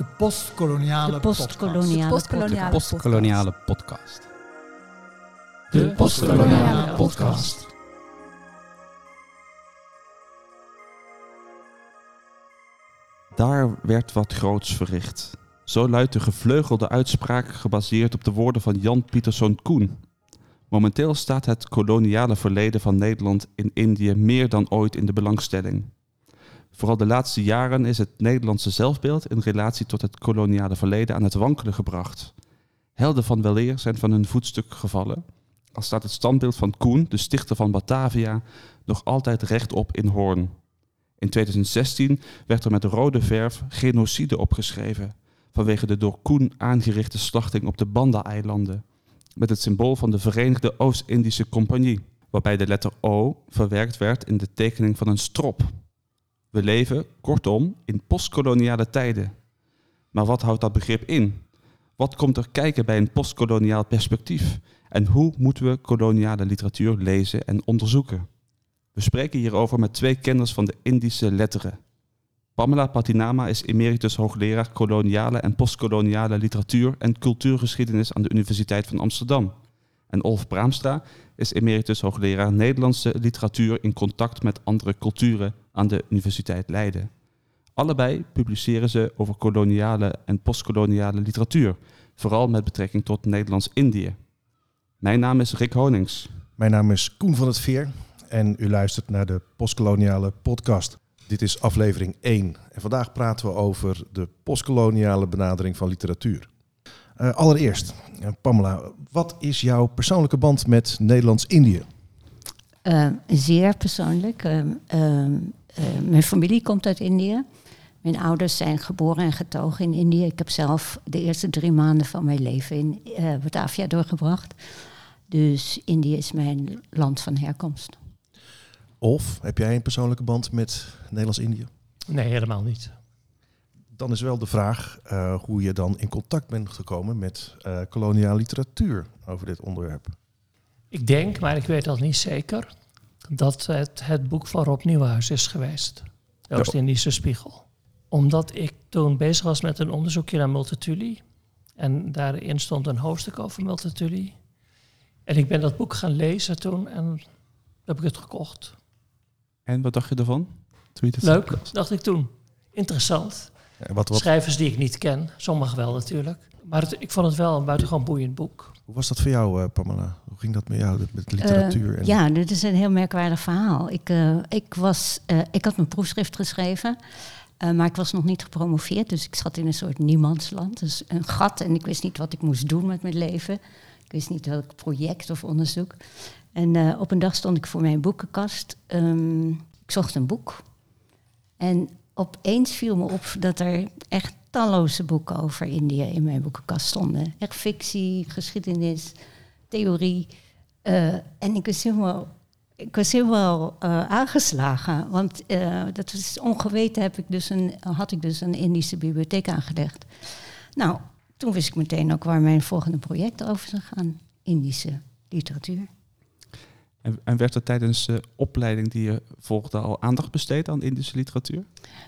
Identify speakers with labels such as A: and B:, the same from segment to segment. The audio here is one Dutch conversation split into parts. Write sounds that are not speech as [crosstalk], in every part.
A: De postkoloniale
B: De postkoloniale
C: De postkoloniale
D: podcast.
A: De postkoloniale podcast.
D: Daar werd wat groots verricht. Zo luidt de gevleugelde uitspraak gebaseerd op de woorden van Jan Pieterszoon Koen. Momenteel staat het koloniale verleden van Nederland in Indië meer dan ooit in de belangstelling. Vooral de laatste jaren is het Nederlandse zelfbeeld in relatie tot het koloniale verleden aan het wankelen gebracht. Helden van weleer zijn van hun voetstuk gevallen. Al staat het standbeeld van Koen, de stichter van Batavia, nog altijd rechtop in Hoorn. In 2016 werd er met rode verf genocide opgeschreven vanwege de door Koen aangerichte slachting op de Banda-eilanden met het symbool van de Verenigde Oost-Indische Compagnie, waarbij de letter O verwerkt werd in de tekening van een strop. We leven, kortom, in postkoloniale tijden. Maar wat houdt dat begrip in? Wat komt er kijken bij een postkoloniaal perspectief? En hoe moeten we koloniale literatuur lezen en onderzoeken? We spreken hierover met twee kenners van de Indische letteren. Pamela Patinama is emeritus hoogleraar koloniale en postkoloniale literatuur en cultuurgeschiedenis aan de Universiteit van Amsterdam. En Olf Braamstra is emeritus hoogleraar Nederlandse literatuur in contact met andere culturen aan de Universiteit Leiden. Allebei publiceren ze over koloniale en postkoloniale literatuur, vooral met betrekking tot Nederlands-Indië. Mijn naam is Rick Honings.
E: Mijn naam is Koen van het Veer en u luistert naar de Postkoloniale Podcast. Dit is aflevering 1 en vandaag praten we over de postkoloniale benadering van literatuur. Uh, allereerst, uh, Pamela, wat is jouw persoonlijke band met Nederlands-Indië?
B: Uh, zeer persoonlijk. Mijn familie komt uit Indië. Mijn ouders zijn geboren en getogen in Indië. Ik heb zelf de eerste drie maanden van mijn leven in Batavia doorgebracht. Dus Indië is mijn land van herkomst.
E: Of heb jij een persoonlijke band met Nederlands-Indië?
F: Nee, helemaal niet.
E: Dan is wel de vraag uh, hoe je dan in contact bent gekomen met uh, koloniale literatuur over dit onderwerp.
F: Ik denk, maar ik weet dat niet zeker, dat het het boek van Rob Nieuwenhuis is geweest. De Oost-Indische Spiegel. Omdat ik toen bezig was met een onderzoekje naar Multatuli. En daarin stond een hoofdstuk over Multatuli. En ik ben dat boek gaan lezen toen en heb ik het gekocht.
D: En wat dacht je ervan?
F: Leuk, dacht ik toen. Interessant.
E: Ja, wat, wat...
F: Schrijvers die ik niet ken, sommigen wel natuurlijk. Maar het, ik vond het wel een buitengewoon boeiend boek.
E: Hoe was dat voor jou, uh, Pamela? Hoe ging dat met jou, met literatuur?
B: Uh, en... Ja, dit is een heel merkwaardig verhaal. Ik, uh, ik, was, ik had mijn proefschrift geschreven, maar ik was nog niet gepromoveerd. Dus ik zat in een soort niemandsland. Dus een gat en ik wist niet wat ik moest doen met mijn leven. Ik wist niet welk project of onderzoek. En uh, op een dag stond ik voor mijn boekenkast. Um, ik zocht een boek. En opeens viel me op dat er echt talloze boeken over India in mijn boekenkast stonden. Echt fictie, geschiedenis, theorie. Uh, en ik was helemaal, ik was helemaal uh, aangeslagen. Want dat was ongeweten heb ik dus een, had ik dus een Indische bibliotheek aangelegd. Nou, toen wist ik meteen ook waar mijn volgende project over zou gaan. Indische literatuur.
D: En, werd er tijdens de opleiding die je volgde al aandacht besteed aan Indische literatuur?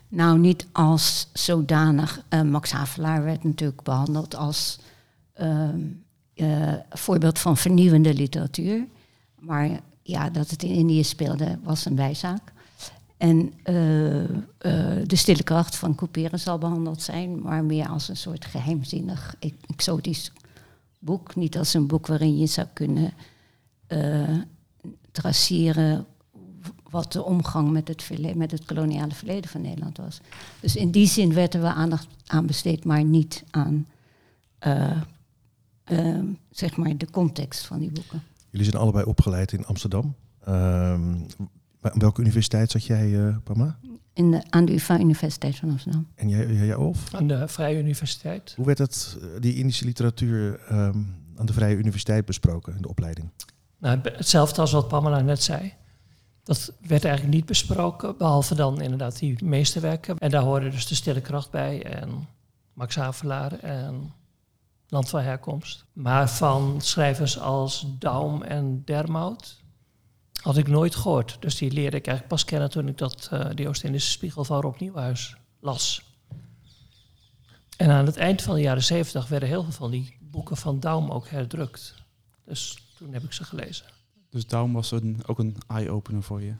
B: Nou, niet als zodanig. Uh, Max Havelaar werd natuurlijk behandeld als uh, voorbeeld van vernieuwende literatuur. Maar ja, dat het in Indië speelde was een bijzaak. En de stille kracht van Couperen zal behandeld zijn, maar meer als een soort geheimzinnig, exotisch boek. Niet als een boek waarin je zou kunnen traceren wat de omgang met het, verleden, met het koloniale verleden van Nederland was. Dus in die zin werden we aandacht aan besteed, maar niet aan uh, uh, zeg maar de context van die boeken.
E: Jullie zijn allebei opgeleid in Amsterdam. Uh, welke universiteit zat jij, uh, Pama?
B: In de, aan de UvA Universiteit van Amsterdam.
E: En jij, jij Olf?
F: Aan de Vrije Universiteit.
E: Hoe werd het, die Indische literatuur um, aan de Vrije Universiteit besproken in de opleiding?
F: Nou, hetzelfde als wat Pamela net zei. Dat werd eigenlijk niet besproken, behalve dan inderdaad die meesterwerken. En daar hoorde dus de Stille Kracht bij en Max Havelaar en Land van Herkomst. Maar van schrijvers als Daum en Dermout had ik nooit gehoord. Dus die leerde ik eigenlijk pas kennen toen ik dat, uh, die Oost-Indische Spiegel van Rob Nieuwhuis las. En aan het eind van de jaren zeventig werden heel veel van die boeken van Daum ook herdrukt. Dus toen heb ik ze gelezen.
D: Dus daarom was het een, ook een eye-opener voor je.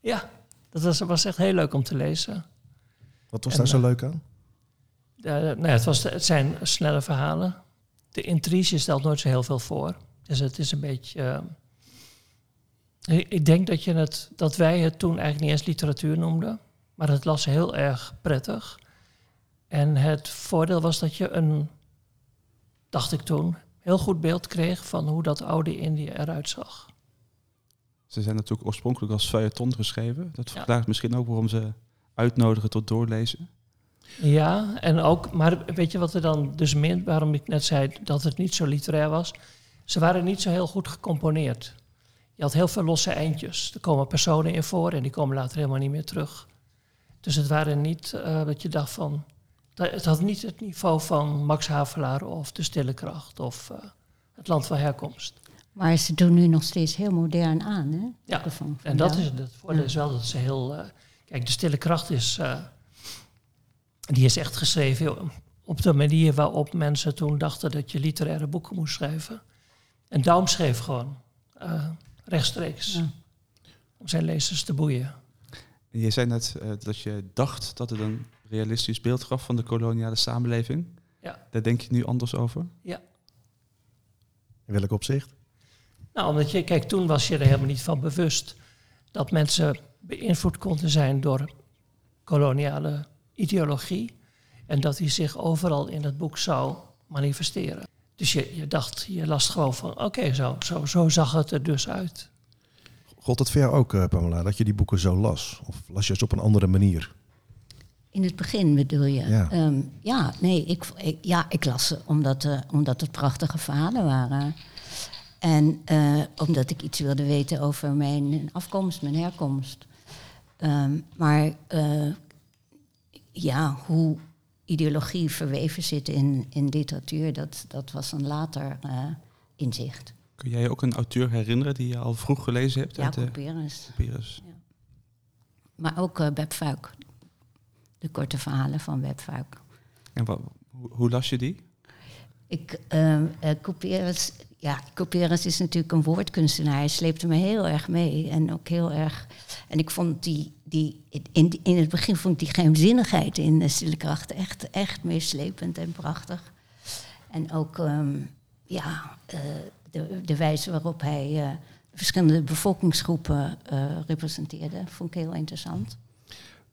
F: Ja, dat was, was echt heel leuk om te lezen.
E: Wat was
F: En,
E: daar zo
F: eh,
E: leuk aan?
F: Uh, nou ja, het, was, het zijn snelle verhalen. De intrige stelt nooit zo heel veel voor. Dus het is een beetje. eh, ik- ik denk dat, je het, dat wij het toen eigenlijk niet eens literatuur noemden. Maar het las heel erg prettig. En het voordeel was dat je een, dacht ik toen, heel goed beeld kreeg van hoe dat oude Indië eruit zag.
D: Ze zijn natuurlijk oorspronkelijk als feuilleton geschreven. Dat
F: Ja.
D: verklaart misschien ook waarom ze uitnodigen tot doorlezen.
F: Ja, en ook, maar weet je wat er dan dus min, waarom ik net zei dat het niet zo literair was? Ze waren niet zo heel goed gecomponeerd. Je had heel veel losse eindjes. Er komen personen in voor en die komen later helemaal niet meer terug. Dus het waren niet eh, dat je dacht van. Dat- Het had niet het niveau van Max Havelaar of De Stille Kracht of eh, Het Land van Herkomst.
B: Maar ze doen nu nog steeds heel modern aan, hè?
F: Ja,
B: van
F: En dat is het voordeel
B: Ja.
F: is wel dat ze heel. eh, kijk, de stille kracht is. eh, die is echt geschreven op de manier waarop mensen toen dachten dat je literaire boeken moest schrijven. En Daum schreef gewoon eh, rechtstreeks
B: Ja.
F: om zijn lezers te boeien.
D: En je zei net eh, dat je dacht dat het een realistisch beeld gaf van de koloniale samenleving.
F: Ja.
D: Daar denk je nu anders over?
E: In welk opzicht?
F: Nou, omdat je, kijk, toen was je er helemaal niet van bewust dat mensen beïnvloed konden zijn door koloniale ideologie. En dat die zich overal in het boek zou manifesteren. Dus je, je dacht, je las gewoon van, oké, zo, zo, zo zag het er dus uit.
E: God het voor jou ook, eh, Pamela, dat je die boeken zo las? Of las je ze op een andere manier?
B: In het begin bedoel je?
E: Ja.
B: Ja, ja nee, ik, ik- ja, ik las ze omdat, eh, omdat het prachtige verhalen waren. En eh, omdat ik iets wilde weten over mijn afkomst, mijn herkomst. Ehm, maar eh, ja, hoe ideologie verweven zit in, in literatuur, dat, dat was een later eh, inzicht.
D: Kun jij je ook een auteur herinneren die je al vroeg gelezen hebt? de
B: Perens.
D: Pyrrhus?
B: Maar ook eh Web Fuik. De korte verhalen van Web Fuik.
D: En hoe, hoe las je die?
B: Ik, uh, Couperus, ja, Couperus is natuurlijk een woordkunstenaar. Hij sleepte me heel erg mee. En ook heel erg. En ik vond die. die in, in het begin vond ik die geheimzinnigheid in de Stille Kracht echt, echt meeslepend en prachtig. En ook ehm, ja, eh, de, de wijze waarop hij eh, verschillende bevolkingsgroepen eh, representeerde, vond ik heel interessant.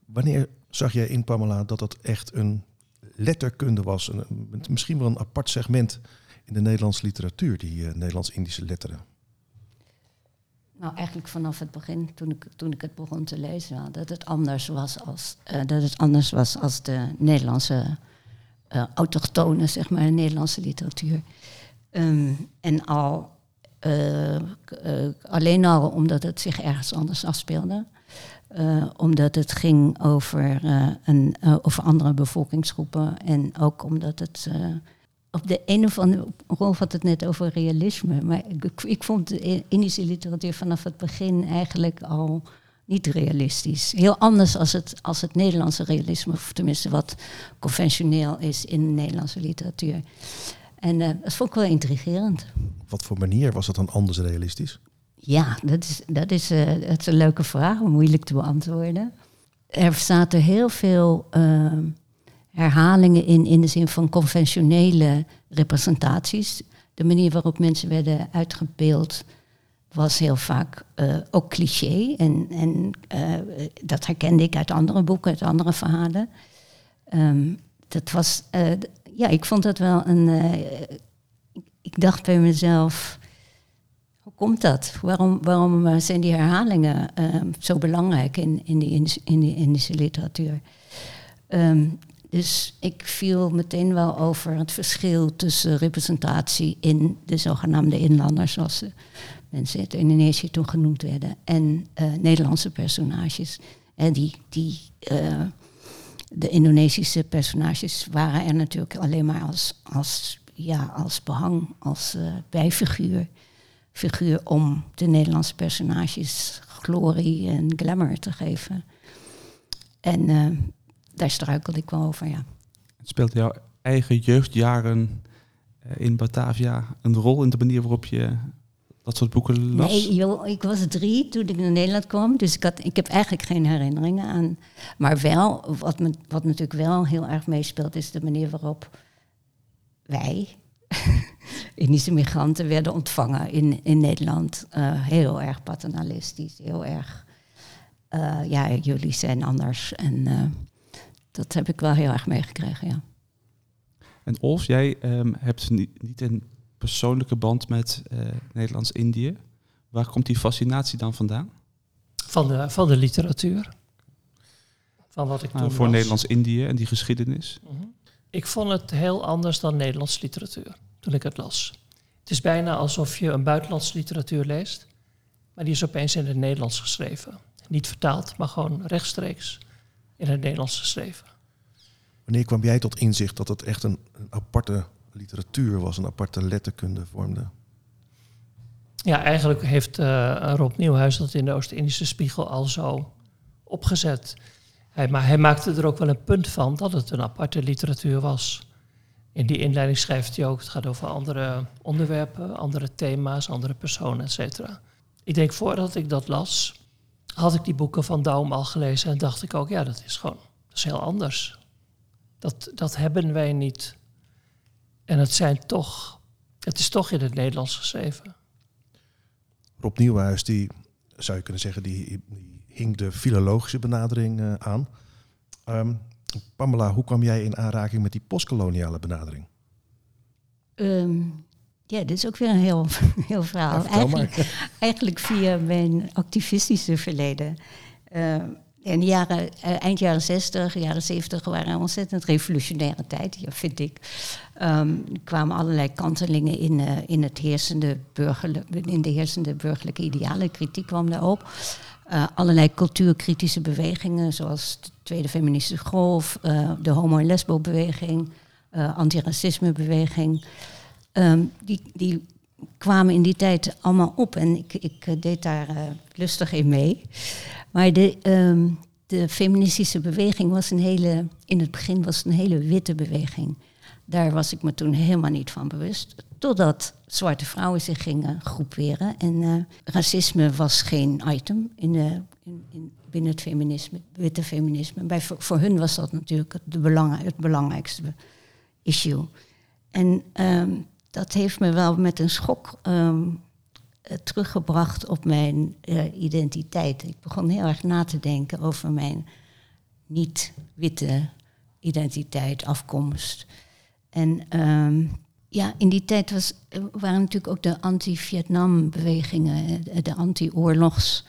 E: Wanneer zag jij in Pamela dat dat echt een letterkunde was? Een, misschien wel een apart segment in de Nederlandse literatuur, die eh, Nederlands-Indische letteren.
B: Nou, eigenlijk vanaf het begin, toen ik, toen ik het begon te lezen, dat het anders was als, eh, dat het anders was als de Nederlandse eh autochtone, zeg maar, Nederlandse literatuur. Ehm, en al alleen al omdat het zich ergens anders afspeelde. Eh, omdat het ging over, eh, een, eh, andere bevolkingsgroepen. En ook omdat het op de een of andere... Rolf had het net over realisme. Maar ik, ik- vond de Indische literatuur vanaf het begin eigenlijk al niet realistisch. Heel anders als het, als het Nederlandse realisme. Of tenminste wat conventioneel is in de Nederlandse literatuur. En dat vond ik wel intrigerend.
E: Wat voor manier was dat dan anders realistisch?
B: Ja, dat is, dat is, dat is een leuke vraag, moeilijk te beantwoorden. Er zaten heel veel eh, herhalingen in, in de zin van conventionele representaties. De manier waarop mensen werden uitgebeeld was heel vaak eh, ook cliché. En, en eh, dat herkende ik uit andere boeken, uit andere verhalen. Ehm, dat was, ja, ik vond dat wel een. ik dacht bij mezelf. Komt dat? Waarom, waarom eh, zijn die herhalingen ehm, zo belangrijk in, in, die, in die Indische literatuur? Ehm, dus ik viel meteen wel over het verschil tussen representatie in de zogenaamde inlanders, zoals de mensen uit Indonesië toen genoemd werden, en eh, Nederlandse personages. En die, die, eh, de Indonesische personages waren er natuurlijk alleen maar als, als, ja, als behang, als bijfiguur figuur om de Nederlandse personages glorie en glamour te geven. En eh, daar struikelde ik wel over, ja.
D: Het speelt jou eigen jeugdjaren eh, in Batavia een rol in de manier waarop je dat soort boeken las?
B: Nee, joh, ik was drie toen ik naar Nederland kwam. Dus ik, had, ik heb eigenlijk geen herinneringen aan. Maar wel, wat, me, wat natuurlijk wel heel erg meespeelt, is de manier waarop wij, [laughs] Indische migranten, werden ontvangen in, in Nederland. Eh, heel erg paternalistisch, heel erg. eh, ja, jullie zijn anders. En eh, dat heb ik wel heel erg meegekregen, ja.
D: En Olf, jij ehm, hebt niet, niet een persoonlijke band met eh, Nederlands-Indië. Waar komt die fascinatie dan vandaan?
F: Van de, van de literatuur. Van wat ik
D: Nou,
F: toen
D: voor. Nederlands-Indië en die geschiedenis.
F: Mhm. Ik vond het heel anders dan Nederlands literatuur toen ik het las. Het is bijna alsof je een buitenlandse literatuur leest, maar die is opeens in het Nederlands geschreven. Niet vertaald, maar gewoon rechtstreeks in het Nederlands geschreven.
E: Wanneer kwam jij tot inzicht dat het echt een, een aparte literatuur was, een aparte letterkunde vormde?
F: Ja, eigenlijk heeft eh, Rob Nieuwhuis dat in de Oost-Indische Spiegel al zo opgezet. Hij, maar hij maakte er ook wel een punt van dat het een aparte literatuur was. In die inleiding schrijft hij ook, het gaat over andere onderwerpen, andere thema's, andere personen, et cetera. Ik denk voordat ik dat las, had ik die boeken van Daum al gelezen en dacht ik ook, ja, dat is gewoon, heel anders. Dat, dat hebben wij niet. En het zijn toch, het is toch in het Nederlands geschreven.
E: Rob Nieuwhuis, die zou je kunnen zeggen, die hing de filologische benadering eh, aan. Ehm, Pamela, hoe kwam jij in aanraking met die postkoloniale benadering?
B: Ehm, ja, dit is ook weer een heel, [laughs] heel verhaal.
E: Ja,
B: eigenlijk, [laughs] eigenlijk via mijn activistische verleden. Ehm, in de jaren, eh, eind jaren 60, jaren 70 waren een ontzettend revolutionaire tijd, ja, vind ik. Er kwamen allerlei kantelingen in, eh, in, het heersende burgerlijk, in de heersende burgerlijke idealen. Kritiek kwam daarop. Eh, allerlei cultuurkritische bewegingen, zoals de Tweede Feministische Golf, eh, de homo- en lesbo-beweging, eh antiracisme-beweging. Ehm, die, die kwamen in die tijd allemaal op en ik, ik deed daar lustig in mee. Maar de, ehm, de feministische beweging was een hele, in het begin was een hele witte beweging. Daar was ik me toen helemaal niet van bewust. Totdat zwarte vrouwen zich gingen groeperen. En eh, racisme was geen item in de, in, in, binnen het feminisme, witte feminisme. Bij, voor, hun was dat natuurlijk het, belangrijkste issue. En ehm, dat heeft me wel met een schok ehm, eh, teruggebracht op mijn eh, identiteit. Ik begon heel erg na te denken over mijn niet-witte identiteit, afkomst. En ehm, ja, in die tijd was, eh, waren natuurlijk ook de anti-Vietnam-bewegingen, eh, de anti-oorlogs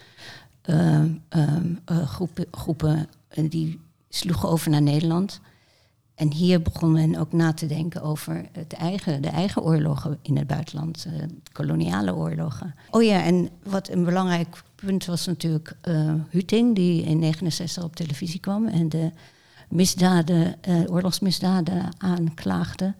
B: ehm, ehm, eh, groepen, groepen en die sloegen over naar Nederland. En hier begon men ook na te denken over het eigen, de eigen oorlogen in het buitenland, eh, koloniale oorlogen. Oh ja, en wat een belangrijk punt was natuurlijk eh Huting, die in 69 op televisie kwam en de misdaden, eh, oorlogsmisdaden aanklaagde.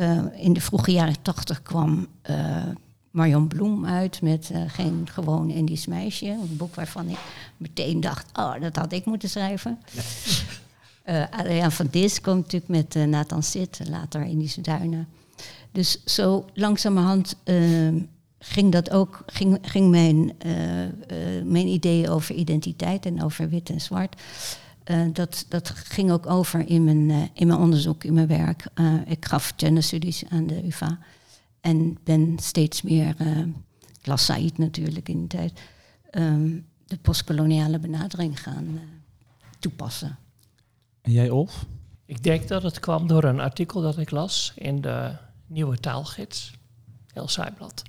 B: Eh, in de vroege jaren 80 kwam eh, Marion Bloem uit met eh, Geen gewoon Indisch meisje. Een boek waarvan ik meteen dacht, oh, dat had ik moeten schrijven. [laughs] Eh Adriaan van Dis komt natuurlijk met Nathan Sit, later Indische Duinen. Dus zo langzamerhand eh, ging dat ook, ging, ging mijn, mijn ideeën over identiteit en over wit en zwart. Eh, dat, dat ging ook over in mijn, eh, in mijn onderzoek, in mijn werk. Eh, ik gaf genderstudies aan de UvA. En ben steeds meer, eh ik las Said natuurlijk in die tijd, ehm, de postkoloniale benadering gaan eh, toepassen.
D: En jij, Olf?
F: Ik denk dat het kwam door een artikel dat ik las in de Nieuwe Taalgids, heel saai blad,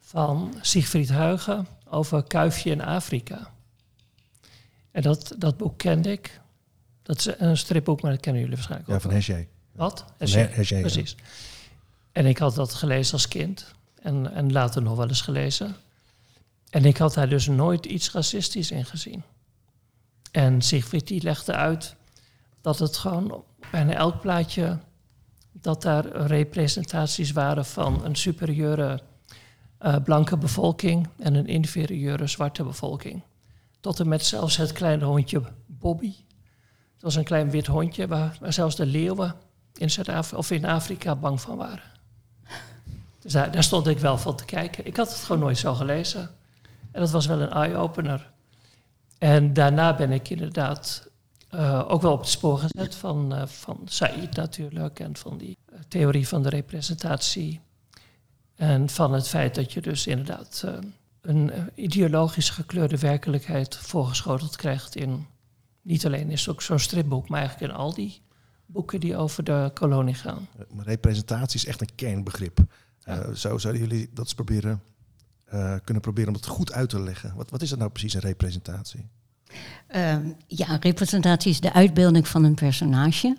F: van Siegfried Huygen over Kuifje in Afrika. En dat, dat boek kende ik. Dat is een stripboek, maar dat kennen jullie waarschijnlijk
E: Ja,
F: ook
E: van
F: wel.
E: Hergé.
F: Wat?
E: Van
F: Hergé.
E: Her- Hergé, ja.
F: Precies. En ik had dat gelezen als kind. En, en later nog wel eens gelezen. En ik had daar dus nooit iets racistisch in gezien. En Siegfried die legde uit dat het gewoon bijna elk plaatje... dat daar representaties waren van een superieure eh, blanke bevolking... en een inferieure zwarte bevolking. Tot en met zelfs het kleine hondje Bobby. Het was een klein wit hondje waar, zelfs de leeuwen in Zuid-Afrika of in Afrika bang van waren. Dus daar, daar stond ik wel van te kijken. Ik had het gewoon nooit zo gelezen. En dat was wel een eye-opener. En daarna ben ik inderdaad eh, ook wel op het spoor gezet van, uh, van Said natuurlijk en van die uh, theorie van de representatie. En van het feit dat je dus inderdaad een ideologisch gekleurde werkelijkheid voorgeschoteld krijgt in, niet alleen is ook zo'n stripboek, maar eigenlijk in al die boeken die over de kolonie gaan.
E: Representatie is echt een kernbegrip. Ja. zo zouden jullie dat eens proberen, kunnen proberen om het goed uit te leggen. Wat, wat is dat nou precies, een representatie?
B: Uh, ja, representatie is de uitbeelding van een personage.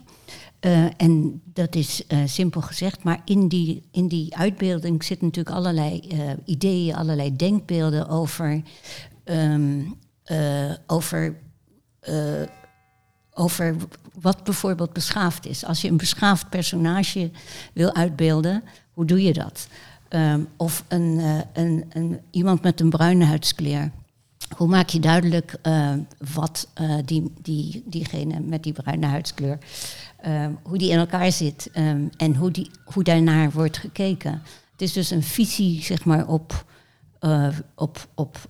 B: Uh, en dat is uh, simpel gezegd, maar in die, in die uitbeelding zitten natuurlijk allerlei uh, ideeën, allerlei denkbeelden over, um, over, over wat bijvoorbeeld beschaafd is. Als je een beschaafd personage wil uitbeelden, hoe doe je dat? Um, of een, een, een, iemand met een bruine huidskleur hoe maak je duidelijk wat die, die, diegene met die bruine huidskleur, uh, hoe die in elkaar zit um, en hoe, die, hoe daarnaar wordt gekeken. Het is dus een visie zeg maar, op, op, op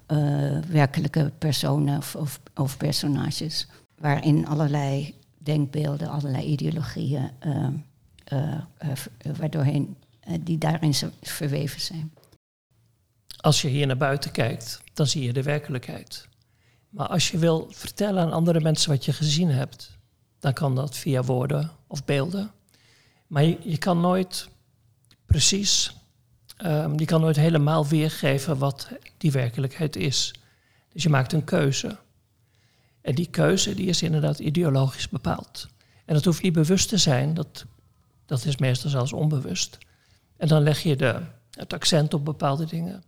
B: werkelijke personen of, of, personages, waarin allerlei denkbeelden, allerlei ideologieën, waardoorheen die daarin verweven zijn.
F: Als je hier naar buiten kijkt, dan zie je de werkelijkheid. Maar als je wil vertellen aan andere mensen wat je gezien hebt, dan kan dat via woorden of beelden. Maar je, kan nooit precies, um, je kan nooit helemaal weergeven wat die werkelijkheid is. Dus je maakt een keuze. En die keuze die is inderdaad ideologisch bepaald. En dat hoeft niet bewust te zijn, dat, dat is meestal zelfs onbewust. En dan leg je de, het accent op bepaalde dingen.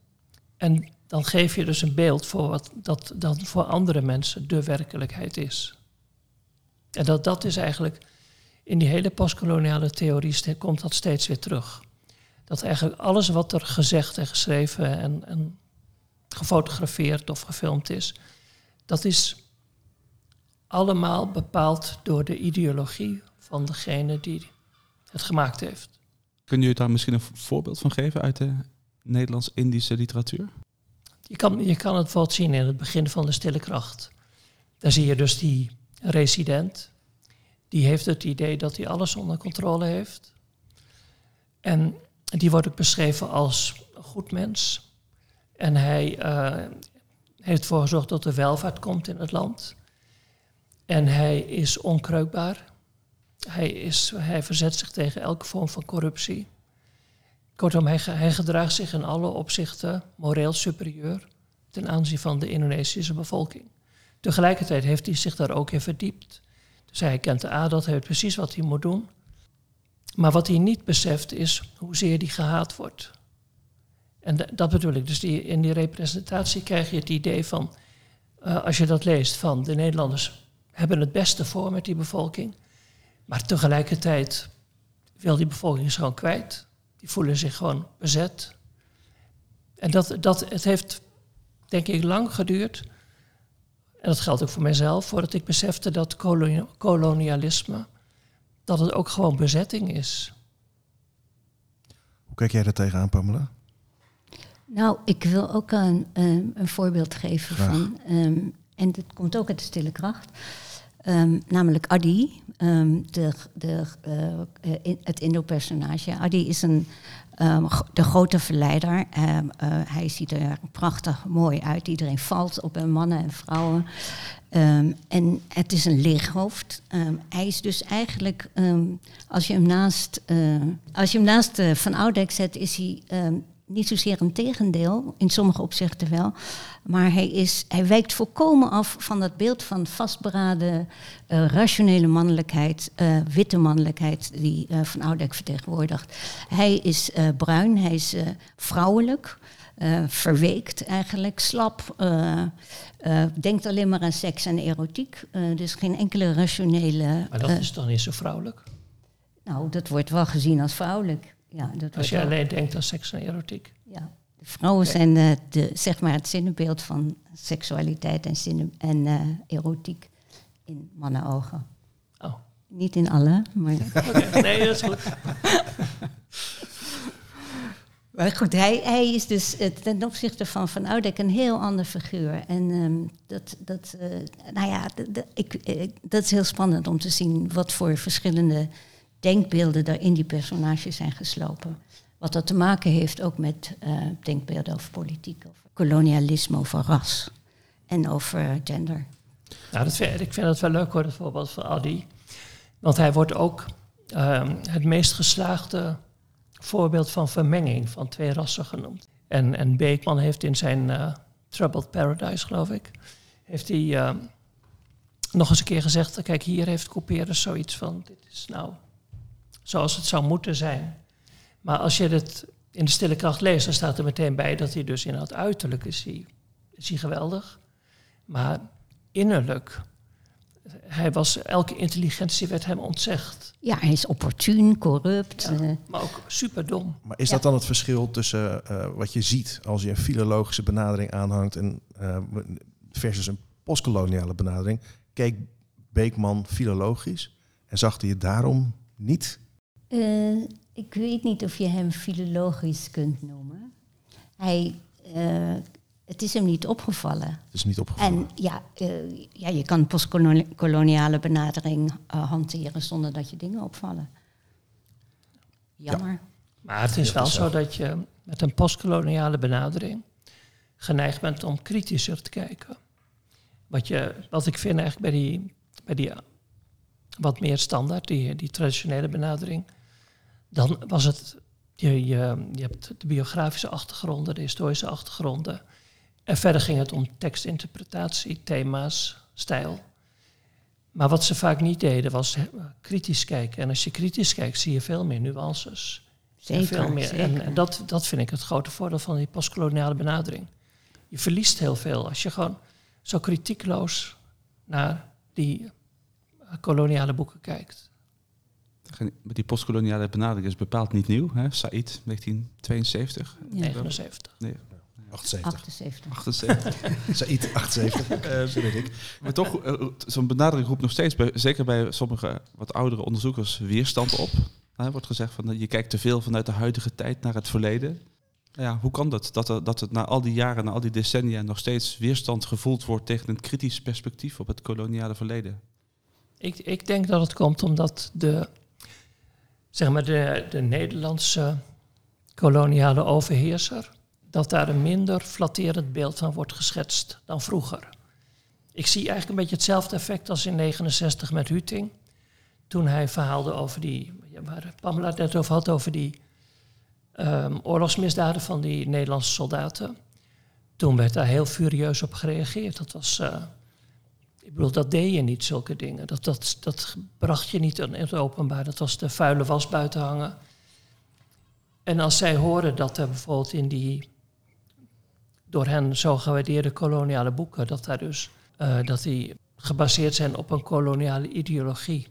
F: En dan geef je dus een beeld voor wat dat dan voor andere mensen de werkelijkheid is. En dat, dat is eigenlijk, in die hele postkoloniale theorie komt dat steeds weer terug. Dat eigenlijk alles wat er gezegd en geschreven en, en gefotografeerd of gefilmd is, dat is allemaal bepaald door de ideologie van degene die het gemaakt heeft.
D: Kun je daar misschien een voorbeeld van geven uit de Nederlands-Indische literatuur?
F: Je kan, je kan het bijvoorbeeld zien in het begin van de stille kracht. Daar zie je dus die resident. Die heeft het idee dat hij alles onder controle heeft. En die wordt ook beschreven als een goed mens. En hij uh, heeft ervoor gezorgd dat er welvaart komt in het land. En hij is onkreukbaar. Hij, is, hij verzet zich tegen elke vorm van corruptie. Kortom, hij gedraagt zich in alle opzichten moreel superieur ten aanzien van de Indonesische bevolking. Tegelijkertijd heeft hij zich daar ook in verdiept. Dus hij kent de adat, hij weet precies wat hij moet doen. Maar wat hij niet beseft is hoezeer hij gehaat wordt. En dat bedoel ik. Dus die, in die representatie krijg je het idee van, uh, als je dat leest, van de Nederlanders hebben het beste voor met die bevolking. Maar tegelijkertijd wil die bevolking ze gewoon kwijt. Die voelen zich gewoon bezet. En dat, dat, het heeft, denk ik, lang geduurd. En dat geldt ook voor mijzelf, voordat ik besefte dat kolonialisme, dat het ook gewoon bezetting is.
E: Hoe kijk jij er tegenaan, Pamela?
B: Nou, ik wil ook een, een, een voorbeeld geven Graag. van, um, en dat komt ook uit de stille kracht. Um, namelijk Adi, um, de, de, uh, in, het Indo-personage. Adi is een, um, de grote verleider. Uh, hij ziet er prachtig mooi uit. Iedereen valt op hem, mannen en vrouwen. en het is een leeghoofd. hij is dus eigenlijk, als je hem naast, uh, als je hem naast uh, Van Oudek zet, is hij niet zozeer een tegendeel, in sommige opzichten wel. Maar hij, is, hij wijkt volkomen af van dat beeld van vastberaden, uh, rationele mannelijkheid, uh, witte mannelijkheid die uh, Van Oudek vertegenwoordigt. Hij is bruin, hij is vrouwelijk, verweekt eigenlijk, slap, denkt alleen maar aan seks en erotiek. dus geen enkele rationele...
F: Maar dat is dan niet zo vrouwelijk?
B: Nou, dat wordt wel gezien als vrouwelijk. Ja, dat
F: Als je alleen denkt aan seks en erotiek.
B: Ja, de vrouwen zijn uh, de, zeg maar het zinnenbeeld van seksualiteit en, zin en uh, erotiek in mannenogen.
F: Oh.
B: Niet in alle, maar... [laughs]
F: Oké, nee, dat is goed. [laughs]
B: Maar goed, hij, hij is dus eh, ten opzichte van Van Oudek een heel ander figuur. En ehm, dat, dat, eh, nou ja, ik, eh, dat is heel spannend om te zien wat voor verschillende denkbeelden er in die personages zijn geslopen. Wat dat te maken heeft ook met eh, denkbeelden over politiek, over kolonialisme, over ras en over gender.
F: Nou, dat ik vind het wel leuk hoor, het voorbeeld van Adi. Want hij wordt ook ehm, het meest geslaagde voorbeeld van vermenging van twee rassen genoemd. En, en Beekman heeft in zijn eh, Troubled Paradise, geloof ik, heeft hij ehm, nog eens een keer gezegd, kijk, hier heeft Couperus zoiets van, dit is nou zoals het zou moeten zijn. Maar als je het in de stille kracht leest, dan staat er meteen bij dat hij dus in het uiterlijk is hij, is hij geweldig. Maar innerlijk, hij was, elke intelligentie werd hem ontzegd.
B: Ja, hij is opportun, corrupt.
F: Ja.
B: eh,
F: Maar ook superdom.
E: Maar is
B: Ja.
E: dat dan het verschil tussen eh, wat je ziet als je een filologische benadering aanhangt en, eh, versus een postkoloniale benadering? Keek Beekman filologisch en zag hij het daarom niet?
B: Eh, ik weet niet of je hem filologisch kunt noemen. Hij, eh, het is hem niet opgevallen.
E: Het is niet opgevallen.
B: En ja, eh, ja je kan postkoloniale benadering hanteren zonder dat je dingen opvallen. Jammer.
F: Maar het is wel zo dat je met een postkoloniale benadering geneigd bent om kritischer te kijken. Wat, je, wat ik vind eigenlijk bij die, bij die wat meer standaard, die, die traditionele benadering, dan was het, je, je, je hebt de biografische achtergronden, de historische achtergronden. En verder ging het om tekstinterpretatie, thema's, stijl. Maar wat ze vaak niet deden was kritisch kijken. En als je kritisch kijkt, zie je veel meer nuances. En
B: Zeker,
F: veel meer. En,
B: zeker.
F: en dat, dat vind ik het grote voordeel van die postkoloniale benadering. Je verliest heel veel als je gewoon zo kritiekloos naar die eh, koloniale boeken kijkt.
D: Met die postkoloniale benadering is bepaald niet nieuw. Hè? Said, 1972,
B: Ja.
F: 79.
E: 78.
B: 78.
D: 78.
E: Said, 78. Eh, zo weet ik.
D: Maar toch, eh, zo'n benadering roept nog steeds, bij, zeker bij sommige wat oudere onderzoekers, weerstand op. Er wordt gezegd van, eh, je kijkt te veel vanuit de huidige tijd naar het verleden. Nou Ja, hoe kan dat? Dat, er, dat het na al die jaren, na al die decennia, nog steeds weerstand gevoeld wordt tegen een kritisch perspectief op het koloniale verleden?
F: Ik, ik denk dat het komt omdat de, zeg maar de, de Nederlandse koloniale overheerser, dat daar een minder flatterend beeld van wordt geschetst dan vroeger. Ik zie eigenlijk een beetje hetzelfde effect als in 69 met Huting. Toen hij verhaalde over die, waar Pamela het net over had, over die ehm, oorlogsmisdaden van die Nederlandse soldaten. Toen werd daar heel furieus op gereageerd. Dat was, eh, ik bedoel, dat deed je niet, zulke dingen. Dat, dat, dat bracht je niet in het openbaar. Dat was de vuile was buiten hangen. En als zij horen dat er bijvoorbeeld in die door hen zo gewaardeerde koloniale boeken, dat daar dus eh, dat die gebaseerd zijn op een koloniale ideologie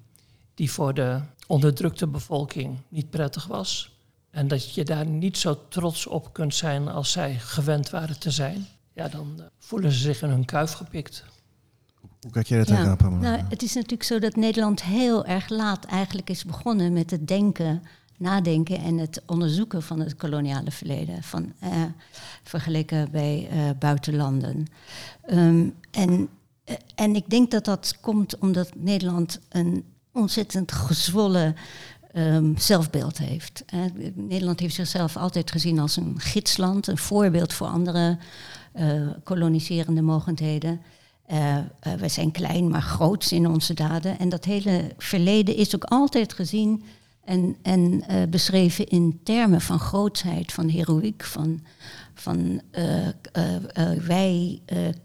F: die voor de onderdrukte bevolking niet prettig was. En dat je daar niet zo trots op kunt zijn als zij gewend waren te zijn. Ja, dan eh, voelen ze zich in hun kuif gepikt.
E: Hoe kijk jij dat tegenaan, Pamela?
B: Nou, het is natuurlijk zo dat Nederland heel erg laat eigenlijk is begonnen met het denken, nadenken en het onderzoeken van het koloniale verleden, van, eh, vergeleken bij eh, buitenlanden. Ehm, en, eh, en ik denk dat dat komt omdat Nederland een ontzettend gezwollen ehm, zelfbeeld heeft. Eh, Nederland heeft zichzelf altijd gezien als een gidsland, een voorbeeld voor andere eh, koloniserende mogendheden. Eh, eh, we zijn klein, maar groots in onze daden. En dat hele verleden is ook altijd gezien en, en eh, beschreven in termen van grootsheid, van heroïek, van, van wij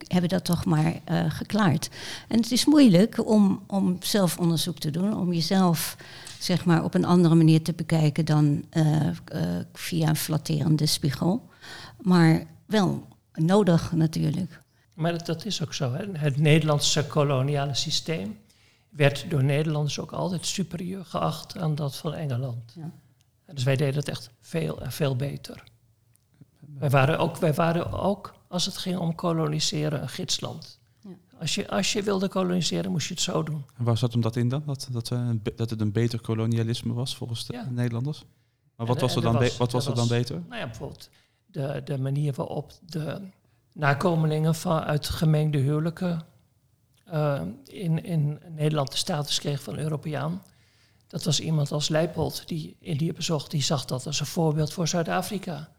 B: hebben dat toch maar geklaard. En het is moeilijk om, om zelf onderzoek te doen, om jezelf zeg maar, op een andere manier te bekijken dan via een flatterende spiegel. Maar wel nodig natuurlijk.
F: Maar dat, dat is ook zo. Hè. Het Nederlandse koloniale systeem werd door Nederlanders ook altijd superieur geacht aan dat van Engeland.
B: Ja.
F: Dus wij deden het echt veel en veel beter. Wij waren ook, wij waren ook als het ging om koloniseren, een gidsland.
B: Ja.
F: Als je, als je wilde koloniseren, moest je het zo doen.
D: En waar zat hem dat in dan? Dat, dat, eh, dat het een beter kolonialisme was volgens de
F: Ja.
D: Nederlanders? Maar wat was
F: en
D: er
F: er
D: dan,
F: was-
D: wat was
F: er
D: er dan beter?
F: Nou ja, bijvoorbeeld de, de manier waarop de nakomelingen van, uit gemengde huwelijken eh, in, in Nederland de status kreeg van Europeaan. Dat was iemand als Leipold die Indië bezocht, die zag dat als een voorbeeld voor Zuid-Afrika.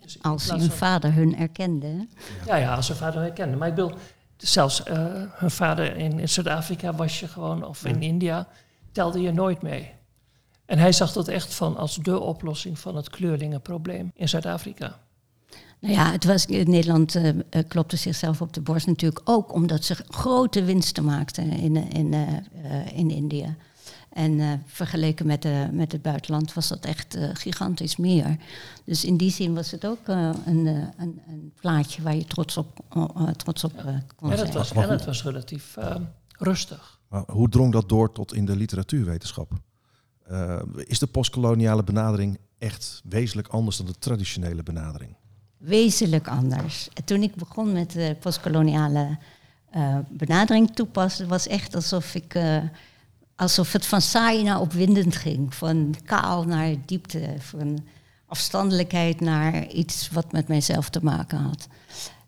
F: Dus
B: Als hun
F: van-
B: vader hun erkende.
F: Ja, ja, als zijn vader herkende. Maar ik bedoel, zelfs eh, hun vader in, in Zuid-Afrika was je gewoon, of in India, telde je nooit mee. En hij zag dat echt van als de oplossing van het kleurlingenprobleem in Zuid-Afrika.
B: Nou ja, het was, Nederland eh, eh, klopte zichzelf op de borst natuurlijk ook omdat ze grote winsten maakten in, eh, in, eh, eh, in India. En eh, vergeleken met, de, met het buitenland was dat echt eh, gigantisch meer. Dus in die zin was het ook eh, een, eh, een, een plaatje waar je trots op, eh, trots op eh, kon
F: En
B: zijn.
F: het was, en het was relatief eh, rustig.
E: Maar hoe drong dat door tot in de literatuurwetenschap? Eh, is de postkoloniale benadering echt wezenlijk anders dan de traditionele benadering?
B: Wezenlijk anders. Toen ik begon met de postkoloniale eh, benadering toepassen, was echt alsof ik. eh, alsof het van saai naar opwindend ging. Van kaal naar diepte. Van afstandelijkheid naar iets wat met mijzelf te maken had.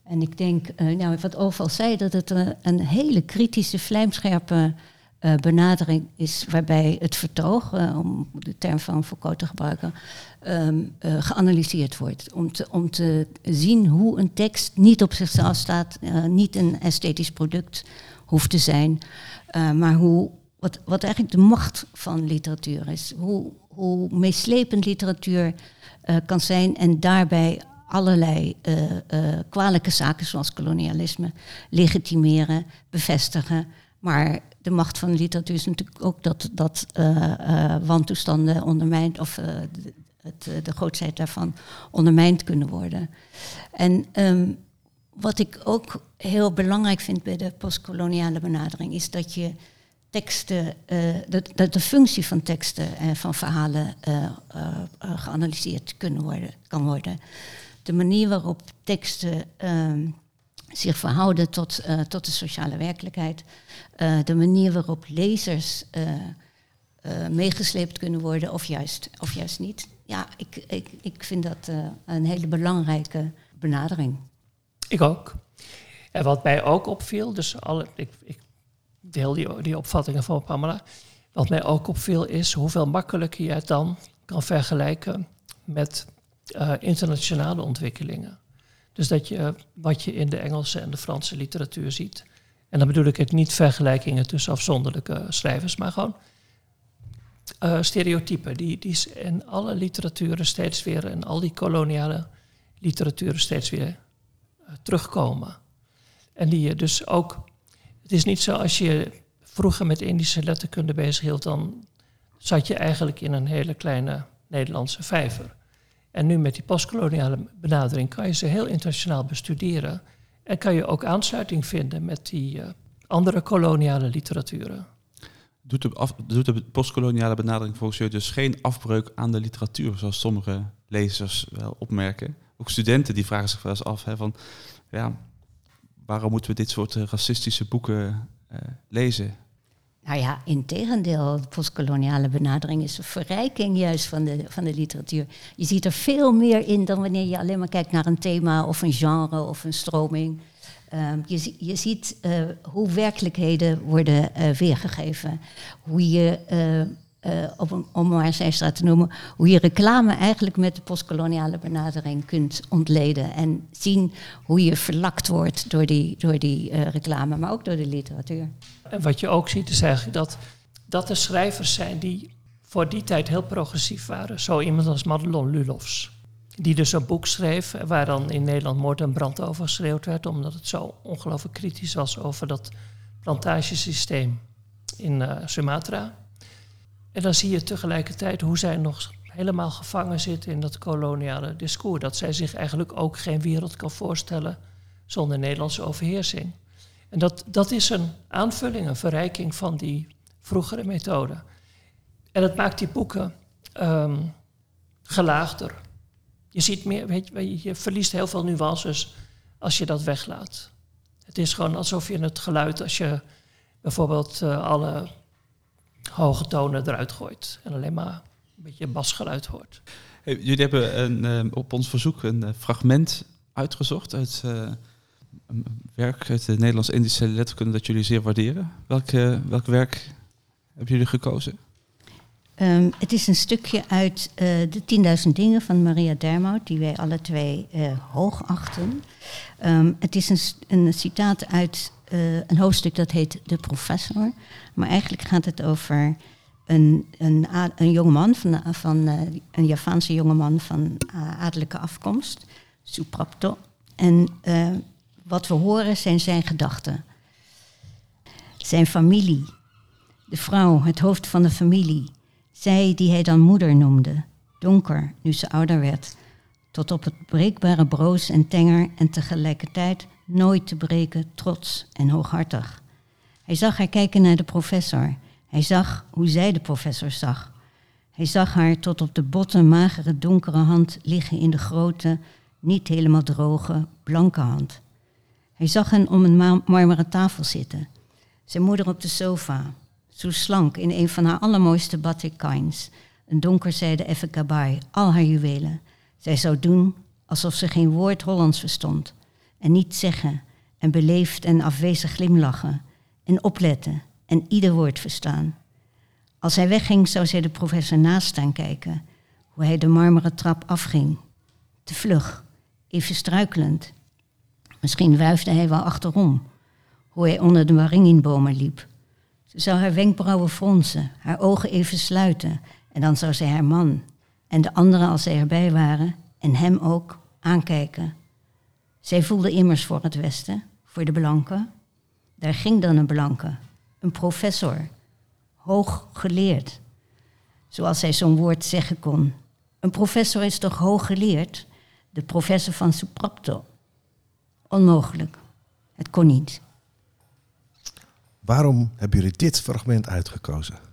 B: En ik denk, eh, nou, wat Oval zei, dat het een, een hele kritische, vlijmscherpe eh, benadering is, waarbij het vertoog, eh, om de term van Foucault te gebruiken, ehm, eh, geanalyseerd wordt. Om te, om te zien hoe een tekst niet op zichzelf staat, niet een esthetisch product hoeft te zijn, maar hoe, wat, wat eigenlijk de macht van literatuur is. Hoe, hoe meeslepend literatuur kan zijn en daarbij allerlei kwalijke zaken zoals kolonialisme legitimeren, bevestigen. Maar de macht van de literatuur is natuurlijk ook dat, dat eh, eh, wantoestanden ondermijnd, of eh, het, de grootheid daarvan ondermijnd kunnen worden. En ehm, wat ik ook heel belangrijk vind bij de postkoloniale benadering, is dat je teksten, dat, de functie van teksten en van verhalen geanalyseerd kunnen worden, kan worden. De manier waarop teksten ehm, zich verhouden tot, eh, tot de sociale werkelijkheid. eh, de manier waarop lezers eh, meegesleept kunnen worden of juist, of juist niet. Ja, ik, ik, ik vind dat een hele belangrijke benadering.
F: Ik ook. En wat mij ook opviel, dus alle, ik, ik deel die, die opvattingen van Pamela. Wat mij ook opviel is hoeveel makkelijker je het dan kan vergelijken met internationale ontwikkelingen. Dus dat je wat je in de Engelse en de Franse literatuur ziet. En dan bedoel ik het niet vergelijkingen tussen afzonderlijke schrijvers, maar gewoon eh, stereotypen. Die, die in alle literaturen steeds weer, en al die koloniale literaturen steeds weer eh, terugkomen. En die je dus ook. Het is niet zo als je vroeger met Indische letterkunde bezig hield, dan zat je eigenlijk in een hele kleine Nederlandse vijver. En nu met die postkoloniale benadering kan je ze heel internationaal bestuderen. En kan je ook aansluiting vinden met die eh, andere koloniale literaturen.
D: Doet de, doet de postkoloniale benadering volgens jou dus geen afbreuk aan de literatuur, zoals sommige lezers wel opmerken? Ook studenten die vragen zich wel eens af hè, van, ja, waarom moeten we dit soort eh, racistische boeken eh, lezen?
B: Nou ja, in tegendeel, de postkoloniale benadering is een verrijking juist van de, van de literatuur. Je ziet er veel meer in dan wanneer je alleen maar kijkt naar een thema of een genre of een stroming. Ehm, je, je ziet eh, hoe werkelijkheden worden eh, weergegeven. Hoe je, eh, eh, een, om maar Zijstra te noemen, hoe je reclame eigenlijk met de postkoloniale benadering kunt ontleden. En zien hoe je verlakt wordt door die, door die eh, reclame, maar ook door de literatuur.
F: En wat je ook ziet is eigenlijk dat, dat er schrijvers zijn die voor die tijd heel progressief waren. Zo iemand als Madelon Lulofs. Die dus een boek schreef waar dan in Nederland moord en brand over geschreeuwd werd. Omdat het zo ongelooflijk kritisch was over dat plantagesysteem in eh, Sumatra. En dan zie je tegelijkertijd hoe zij nog helemaal gevangen zit in dat koloniale discours. Dat zij zich eigenlijk ook geen wereld kan voorstellen zonder Nederlandse overheersing. En dat, dat is een aanvulling, een verrijking van die vroegere methode. En dat maakt die boeken ehm, gelaagder. Je ziet meer, weet je, je verliest heel veel nuances als je dat weglaat. Het is gewoon alsof je het geluid, als je bijvoorbeeld eh, alle hoge tonen eruit gooit en alleen maar een beetje basgeluid hoort.
D: Hey, jullie hebben een, eh, op ons verzoek een eh, fragment uitgezocht uit eh, een werk uit de Nederlands-Indische letterkunde dat jullie zeer waarderen. Welk, welk werk hebben jullie gekozen?
B: Ehm, het is een stukje uit eh, de 10.000 dingen van Maria Dermout, die wij alle twee eh, hoog achten. Ehm, het is een, een citaat uit eh, een hoofdstuk dat heet De Professor. Maar eigenlijk gaat het over een, een, een jongeman, van, van, eh, een Javaanse jongeman van eh, adellijke afkomst, Suprapto. En eh, wat we horen zijn zijn gedachten. Zijn familie, de vrouw, het hoofd van de familie. Zij die hij dan moeder noemde, donker nu ze ouder werd, tot op het breekbare broos en tenger en tegelijkertijd nooit te breken trots en hooghartig. Hij zag haar kijken naar de professor. Hij zag hoe zij de professor zag. Hij zag haar tot op de botte, magere, donkere hand liggen in de grote, niet helemaal droge, blanke hand. Hij zag hen om een ma- marmeren tafel zitten. Zijn moeder op de sofa, zo slank in een van haar allermooiste batik. Een donkerzijde effe kabaai, al haar juwelen. Zij zou doen alsof ze geen woord Hollands verstond. En niet zeggen en beleefd en afwezig glimlachen. En opletten en ieder woord verstaan. Als hij wegging zou zij de professor naast staan kijken. Hoe hij de marmeren trap afging. Te vlug, even struikelend. Misschien wuifde hij wel achterom. Hoe hij onder de waringinbomen liep. Ze zou haar wenkbrauwen fronsen, haar ogen even sluiten. En dan zou zij haar man en de anderen als zij erbij waren en hem ook aankijken. Zij voelde immers voor het Westen, voor de blanken. Daar ging dan een blanke, een professor, hoog geleerd. Zoals zij zo'n woord zeggen kon. Een professor is toch hoog geleerd? De professor van Suprapto. Onmogelijk. Het kon niet.
E: Waarom hebben jullie dit fragment uitgekozen?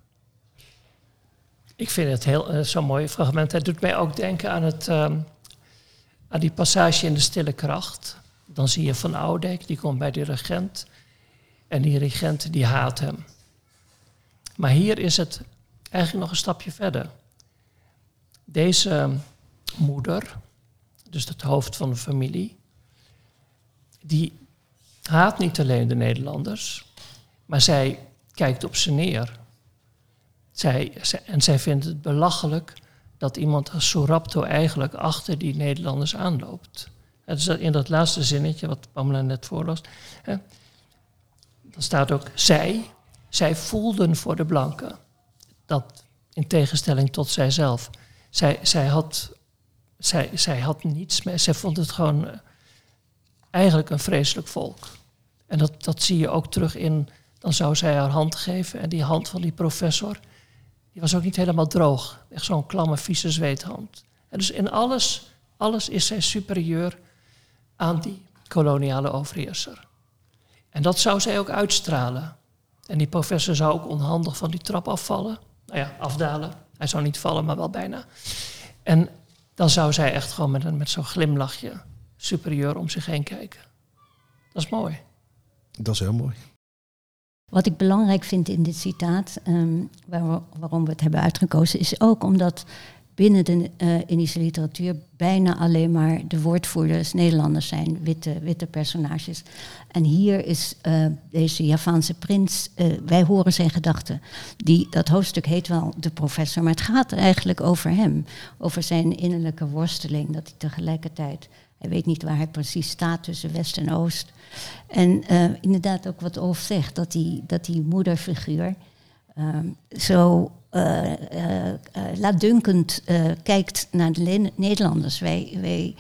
F: Ik vind het heel eh, zo'n mooi fragment. Het doet mij ook denken aan, het, ehm, aan die passage in de Stille Kracht. Dan zie je Van Oudek, die komt bij de regent. En die regent die haat hem. Maar hier is het eigenlijk nog een stapje verder. Deze moeder, dus het hoofd van de familie, die haat niet alleen de Nederlanders, maar zij kijkt op ze neer. Zij, en zij vindt het belachelijk dat iemand als Sorapto eigenlijk achter die Nederlanders aanloopt. Dat- in dat laatste zinnetje wat Pamela net voorlas. Dan staat ook zij, zij voelden voor de blanken. Dat in tegenstelling tot zijzelf. Zij, zij, had, zij, zij had niets meer. Zij vond het gewoon eh, eigenlijk een vreselijk volk. En dat, dat zie je ook terug in. Dan zou zij haar hand geven en die hand van die professor. Die was ook niet helemaal droog. Echt zo'n klamme, vieze zweethand. En dus in alles, alles is zij superieur aan die koloniale overheerser. En dat zou zij ook uitstralen. En die professor zou ook onhandig van die trap afvallen. Nou ja, afdalen. Hij zou niet vallen, maar wel bijna. En dan zou zij echt gewoon met, een- met zo'n glimlachje superieur om zich heen kijken. Dat is mooi.
E: Dat is heel mooi.
B: Wat ik belangrijk vind in dit citaat, ehm, waar- waarom we het hebben uitgekozen, is ook omdat binnen de eh, Indische literatuur bijna alleen maar de woordvoerders Nederlanders zijn, witte, witte personages. En hier is eh, deze Javaanse prins, eh, wij horen zijn gedachten. Die, dat hoofdstuk heet wel De Professor, maar het gaat eigenlijk over hem. Over zijn innerlijke worsteling, dat hij tegelijkertijd, hij weet niet waar hij precies staat tussen West en Oost. En eh, inderdaad ook wat Olf zegt, dat die, dat die moederfiguur ehm, zo eh, laatdunkend kijkt naar de Nederlanders. Wij, wij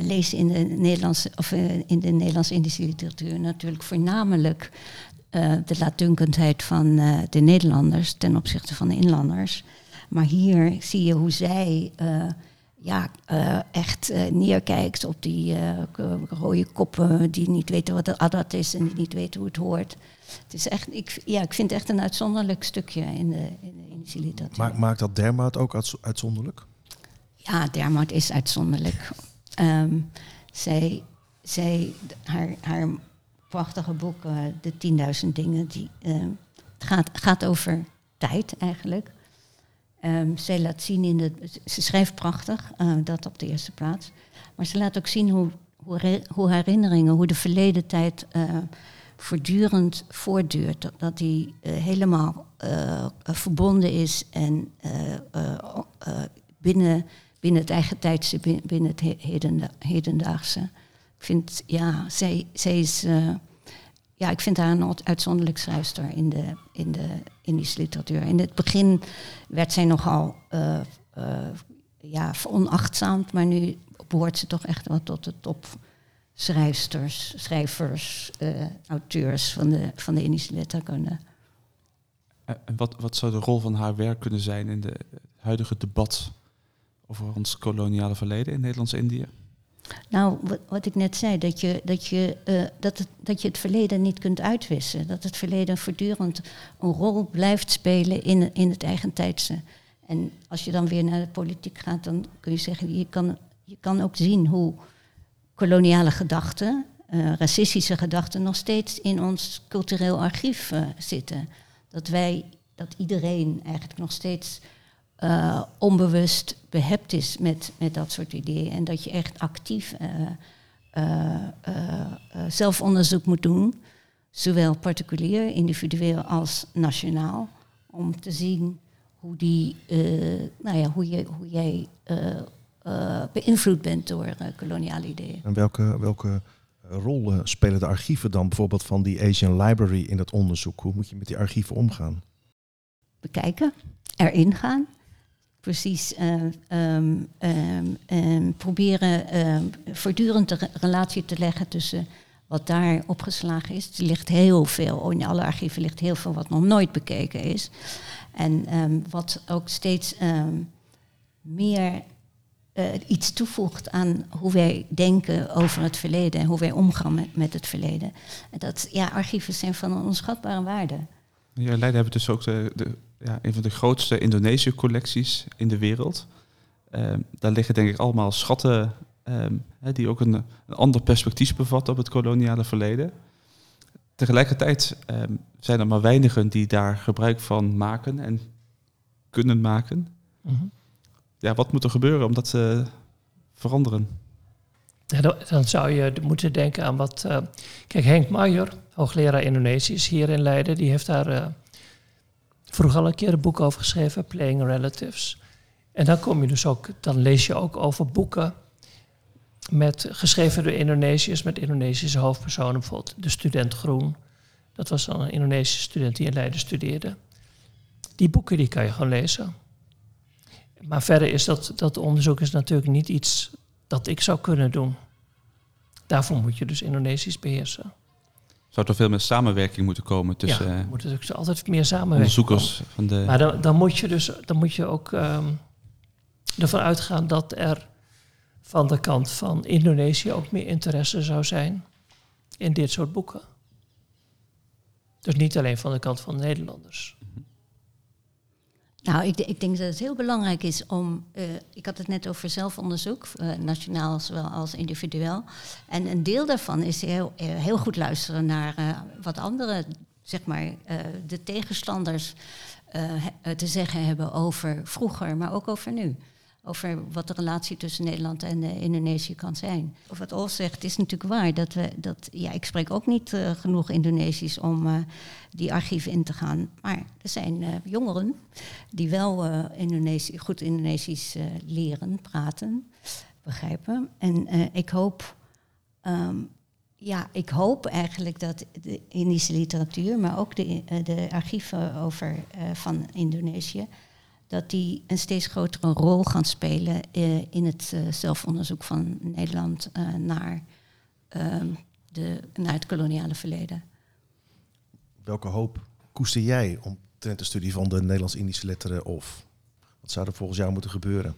B: lezen in de Nederlandse of in de Nederlands-Indische literatuur natuurlijk voornamelijk de laatdunkendheid van de Nederlanders ten opzichte van de inlanders. Maar hier zie je hoe zij ja, eh, echt eh, neerkijkt op die eh, rode koppen die niet weten wat de adat is en die niet weten hoe het hoort. Het is echt, ik, ja, ik vind het echt een uitzonderlijk stukje in de, in de Indische literatuur.
E: Ma- maakt dat dermaat ook uitz- uitzonderlijk?
B: Ja, Dermout is uitzonderlijk. Ehm, zij, zij, haar, haar prachtige boek, De 10.000 Dingen. Die, het gaat, gaat over tijd eigenlijk. Zij laat zien in de. Ze schrijft prachtig, eh, dat op de eerste plaats. Maar ze laat ook zien hoe, hoe, hoe herinneringen, hoe de verleden tijd eh, voortdurend voortduurt. Dat, dat die eh, helemaal verbonden is en binnen, binnen het eigen tijdse, bin- binnen het he- hedenda- hedendaagse. Ik vind, ja, zij, zij is. Ja, ik vind haar een uit- uitzonderlijk schrijfster in de, in de Indische literatuur. In het begin werd zij nogal eh, ja, veronachtzaamd, maar nu behoort ze toch echt wel tot de top schrijfsters, schrijvers, eh, auteurs van de, van de Indische letterkunde.
D: En wat, wat zou de rol van haar werk kunnen zijn in het huidige debat over ons koloniale verleden in Nederlands-Indië?
B: Nou, wat, ik net zei, dat je, dat, je, eh, dat, het, dat je het verleden niet kunt uitwissen. Dat het verleden voortdurend een rol blijft spelen in, in het eigen tijdse. En als je dan weer naar de politiek gaat, dan kun je zeggen, je kan, je kan ook zien hoe koloniale gedachten, eh, racistische gedachten, nog steeds in ons cultureel archief eh, zitten. Dat wij, dat iedereen eigenlijk nog steeds eh, onbewust behept is met, met dat soort ideeën. En dat je echt actief eh, eh, zelfonderzoek moet doen, zowel particulier, individueel als nationaal, om te zien hoe, die, nou ja, hoe, je, hoe jij beïnvloed bent door koloniale ideeën.
E: En welke, welke rol spelen de archieven dan bijvoorbeeld van die Asian Library in dat onderzoek? Hoe moet je met die archieven omgaan?
B: bekijken, erin gaan. Precies eh, ehm, ehm, ehm, proberen voortdurend de re- relatie te leggen tussen wat daar opgeslagen is. Er ligt heel veel, in alle archieven ligt heel veel wat nog nooit bekeken is. En wat ook steeds meer eh, iets toevoegt aan hoe wij denken over het verleden en hoe wij omgaan met, het verleden. En dat, ja, archieven zijn van een onschatbare waarde.
D: In Leiden hebben dus ook de, de, ja, een van de grootste Indonesië-collecties in de wereld. Ehm, daar liggen denk ik allemaal schatten ehm, die ook een, een ander perspectief bevatten op het koloniale verleden. Tegelijkertijd ehm, zijn er maar weinigen die daar gebruik van maken en kunnen maken.
F: Mhm.
D: Ja, wat moet er gebeuren om dat te veranderen?
F: Ja, dan, zou je moeten denken aan wat. eh, kijk, Henk Maier, hoogleraar Indonesisch hier in Leiden, die heeft daar eh, vroeger al een keer een boek over geschreven, Playing Relatives. En dan kom je dus ook, dan lees je ook over boeken met geschreven door Indonesiërs met Indonesische hoofdpersonen, bijvoorbeeld de student Groen. Dat was dan een Indonesische student die in Leiden studeerde. Die boeken die kan je gewoon lezen. Maar verder is dat, dat onderzoek is natuurlijk niet iets dat ik zou kunnen doen. Daarvoor moet je dus Indonesisch beheersen.
D: Zou er veel meer samenwerking moeten komen tussen
F: ja,
D: eh,
F: er moet natuurlijk altijd meer samenwerken.
D: onderzoekers van de...
F: Maar dan, dan moet je dus dan moet je ook ehm, ervan uitgaan dat er van de kant van Indonesië ook meer interesse zou zijn in dit soort boeken. Dus niet alleen van de kant van Nederlanders.
B: Nou, ik, ik denk dat het heel belangrijk is om. eh, ik had het net over zelfonderzoek, eh, nationaal zowel als individueel. En een deel daarvan is heel, eh, heel goed luisteren naar wat andere, zeg maar, de tegenstanders te zeggen hebben over vroeger, maar ook over nu. Over wat de relatie tussen Nederland en eh, Indonesië kan zijn. Of wat Ol zegt, is natuurlijk waar. Dat we, dat, ja, ik spreek ook niet eh, genoeg Indonesisch om eh, die archieven in te gaan. Maar er zijn jongeren die wel Indonesië, goed Indonesisch leren, praten, begrijpen. En ik hoop, ehm, ja, ik hoop eigenlijk dat de Indische literatuur, maar ook de, de archieven over, van Indonesië, dat die een steeds grotere rol gaan spelen eh, in het eh, zelfonderzoek van Nederland eh, naar, ehm, de, naar het koloniale verleden.
E: Welke hoop koester jij omtrent de studie van de Nederlands-Indische letteren of wat zou er volgens jou moeten gebeuren?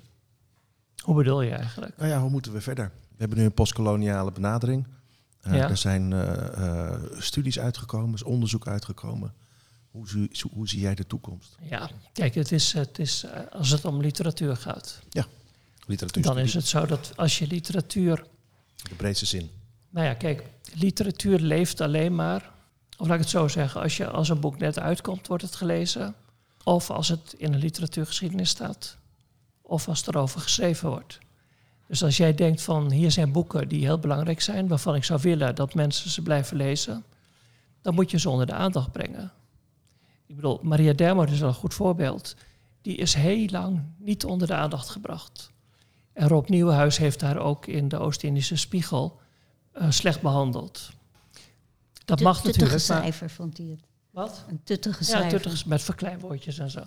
F: Hoe bedoel je eigenlijk?
E: Nou ja, hoe moeten we verder? We hebben nu een postkoloniale benadering. Eh,
F: Ja.
E: Er zijn studies uitgekomen, er is onderzoek uitgekomen. Hoe zie, hoe zie jij de toekomst?
F: Ja, kijk, het is, het is, eh, als het om literatuur gaat,
E: Literatuur.
F: dan is het zo dat als je literatuur
E: De breedste zin.
F: Nou ja, kijk, literatuur leeft alleen maar, of laat ik het zo zeggen, als, je, als een boek net uitkomt, wordt het gelezen. Of als het in een literatuurgeschiedenis staat. Of als er over geschreven wordt. Dus als jij denkt van hier zijn boeken die heel belangrijk zijn, waarvan ik zou willen dat mensen ze blijven lezen, dan moet je ze onder de aandacht brengen. Ik bedoel, Maria Dermoot is wel een goed voorbeeld. Die is heel lang niet onder de aandacht gebracht. En Rob Nieuwenhuis heeft haar ook in de Oost-Indische Spiegel uh, slecht behandeld. Dat mag natuurlijk. Een
B: schrijver vond hij het.
F: Wat?
B: Een tuttige schrijver.
F: Ja, met verkleinwoordjes en zo.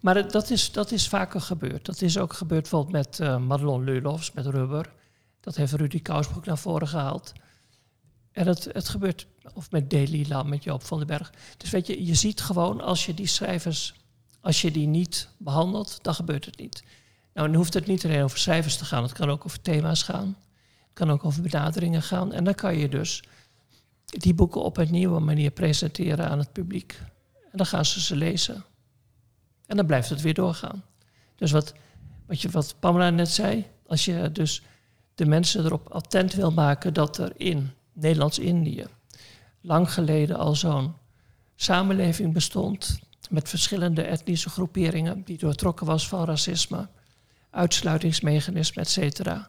F: Maar dat is, dat is vaker gebeurd. Dat is ook gebeurd bijvoorbeeld met uh, Madelon Lulofs, met Rubber. Dat heeft Rudy Kousbroek naar voren gehaald. En het, het gebeurt, of met Delila, met Joop van den Berg. Dus weet je, je ziet gewoon als je die schrijvers, als je die niet behandelt, dan gebeurt het niet. Nou, dan hoeft het niet alleen over schrijvers te gaan. Het kan ook over thema's gaan. Het kan ook over benaderingen gaan. En dan kan je dus die boeken op een nieuwe manier presenteren aan het publiek. En dan gaan ze ze lezen. En dan blijft het weer doorgaan. Dus wat, wat, je, wat Pamela net zei, als je dus de mensen erop attent wil maken dat er in Nederlands-Indië lang geleden al zo'n samenleving bestond met verschillende etnische groeperingen die doortrokken was van racisme, uitsluitingsmechanismen, et cetera.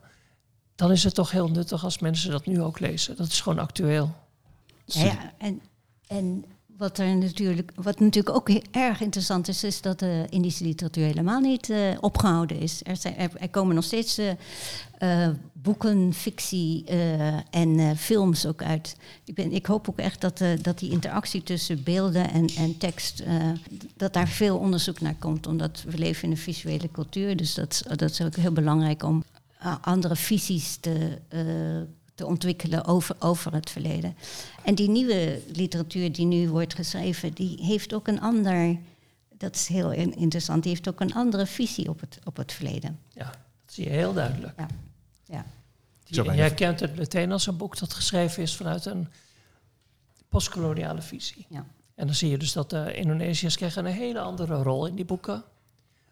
F: Dan is het toch heel nuttig als mensen dat nu ook lezen. Dat is gewoon actueel.
B: Ja, en, en wat, er natuurlijk, wat natuurlijk ook erg interessant is, is dat de Indische literatuur helemaal niet uh, opgehouden is. Er, er, komen nog steeds uh, boeken, fictie en films ook uit. Ik, ben, ik hoop ook echt dat, dat die interactie tussen beelden en, en tekst, dat daar veel onderzoek naar komt. Omdat we leven in een visuele cultuur, dus dat, dat is ook heel belangrijk om andere visies te te ontwikkelen over, over het verleden. En die nieuwe literatuur die nu wordt geschreven, die heeft ook een ander, dat is heel interessant, die heeft ook een andere visie op het, op het verleden.
F: Ja, dat zie je heel duidelijk.
B: Ja. ja.
F: Die, jij kent het meteen als een boek dat geschreven is vanuit een postkoloniale visie.
B: Ja.
F: En dan zie je dus dat de Indonesiërs krijgen een hele andere rol in die boeken.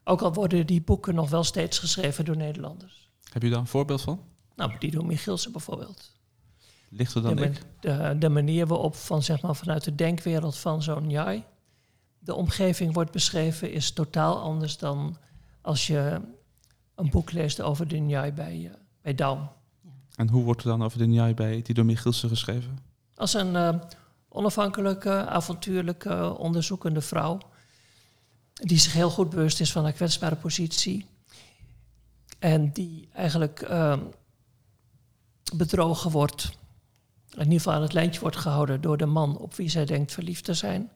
F: Ook al worden die boeken nog wel steeds geschreven door Nederlanders.
D: Heb je daar een voorbeeld van?
F: Nou, Dido Michielsen bijvoorbeeld.
D: Lichter dan
F: de,
D: ik?
F: De, de, manier waarop van, zeg maar, vanuit de denkwereld van zo'n Jai de omgeving wordt beschreven is totaal anders dan als je een boek leest over de Njai bij, uh, bij Daum.
D: En hoe wordt er dan over de Njai bij Dido Michielsen geschreven?
F: Als een uh, onafhankelijke, avontuurlijke, onderzoekende vrouw. Die zich heel goed bewust is van haar kwetsbare positie. En die eigenlijk uh, bedrogen wordt, in ieder geval aan het lijntje wordt gehouden door de man op wie zij denkt verliefd te zijn.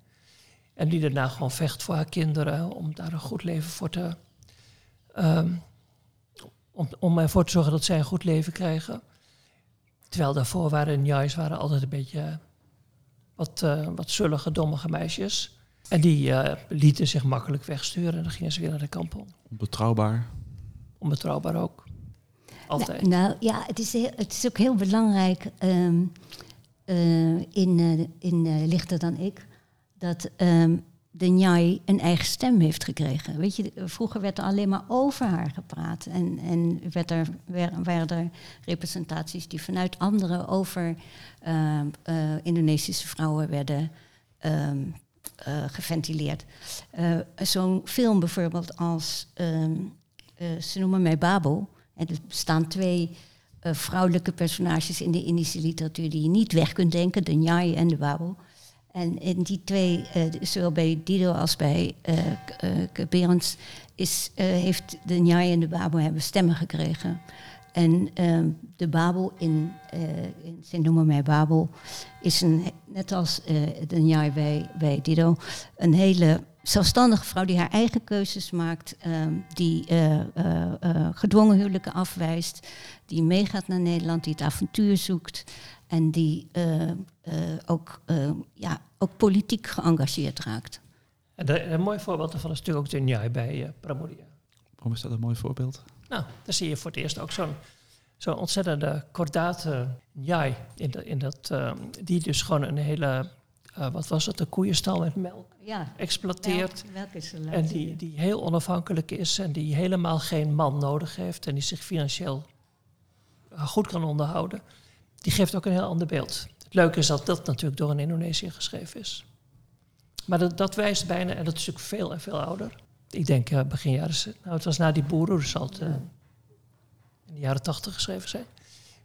F: En die daarna gewoon vecht voor haar kinderen om daar een goed leven voor te. Um, om, om ervoor te zorgen dat zij een goed leven krijgen. Terwijl daarvoor waren Njais waren altijd een beetje wat, uh, wat zullige, dommige meisjes. En die uh, lieten zich makkelijk wegsturen en dan gingen ze weer naar de kamp
D: Onbetrouwbaar.
F: Onbetrouwbaar ook.
B: Nou, nou, ja, het is, het is ook heel belangrijk um, uh, in, uh, in uh, Lichter dan ik, dat um, de Njai een eigen stem heeft gekregen. Weet je, vroeger werd er alleen maar over haar gepraat. En, en werd er, waren er representaties die vanuit anderen over Indonesische vrouwen werden um, geventileerd. Zo'n film bijvoorbeeld als Ze noemen mij Babel er bestaan twee uh, vrouwelijke personages in de Indische literatuur die je niet weg kunt denken, de Njai en de Babel. En in die twee, uh, zowel bij Dido als bij uh, Berends, is, heeft de Njai en de Babel hebben stemmen gekregen. En ehm, de Babel in, in Ze noemen mij Babel is een, net als de Njai bij, bij Dido, een hele zelfstandige vrouw die haar eigen keuzes maakt, ehm, die uh, uh, gedwongen huwelijken afwijst, die meegaat naar Nederland, die het avontuur zoekt en die ook, ja, ook politiek geëngageerd raakt.
F: En een mooi voorbeeld daarvan is natuurlijk ook de Njai bij uh, Pramodia.
D: Waarom is dat een mooi voorbeeld?
F: Nou, dan zie je voor het eerst ook zo'n zo'n ontzettende kordate Njai, in, in dat, ehm, die dus gewoon een hele uh, wat was het, een koeienstal met melk
B: ja.
F: exploiteert.
B: Melk, is
F: en die, die heel onafhankelijk is en die helemaal geen man nodig heeft en die zich financieel goed kan onderhouden. die geeft ook een heel ander beeld. Het leuke is dat dat natuurlijk door een Indonesië geschreven is. Maar dat, dat wijst bijna, en dat is natuurlijk veel en veel ouder. Ik denk uh, begin jaren, nou het was na die boeren, dus zal het uh, in de jaren tachtig geschreven zijn.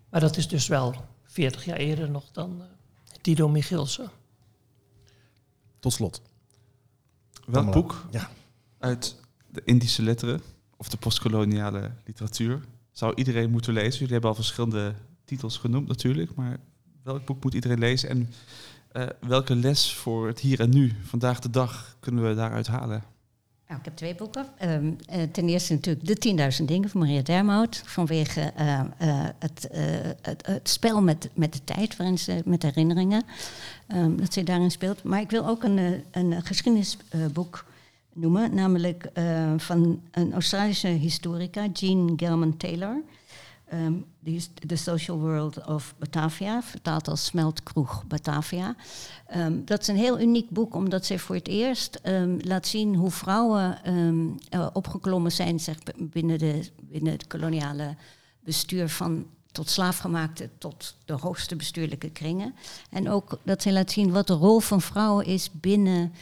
F: Maar dat is dus wel 40 jaar eerder nog dan uh, Dido Michielsen.
E: Tot slot.
D: Welk boek
E: ja.
D: uit de Indische letteren of de postkoloniale literatuur zou iedereen moeten lezen? Jullie hebben al verschillende titels genoemd natuurlijk, maar welk boek moet iedereen lezen en uh, welke les voor het hier en nu, vandaag de dag, kunnen we daaruit halen?
B: Nou, ik heb twee boeken. Um, uh, ten eerste natuurlijk De 10.000 Dingen van Maria Dermout. Vanwege uh, het, het, het, spel met, met de tijd, waarin ze, met herinneringen, um, dat ze daarin speelt. Maar ik wil ook een, een geschiedenisboek noemen, namelijk van een Australische historica, Jean Gelman Taylor. Um, The Social World of Batavia, vertaald als Smeltkroeg Batavia. Um, dat is een heel uniek boek, omdat zij voor het eerst um, laat zien hoe vrouwen uh, opgeklommen zijn zeg, binnen, de, binnen het koloniale bestuur van tot slaafgemaakte tot de hoogste bestuurlijke kringen. En ook dat zij laat zien wat de rol van vrouwen is binnen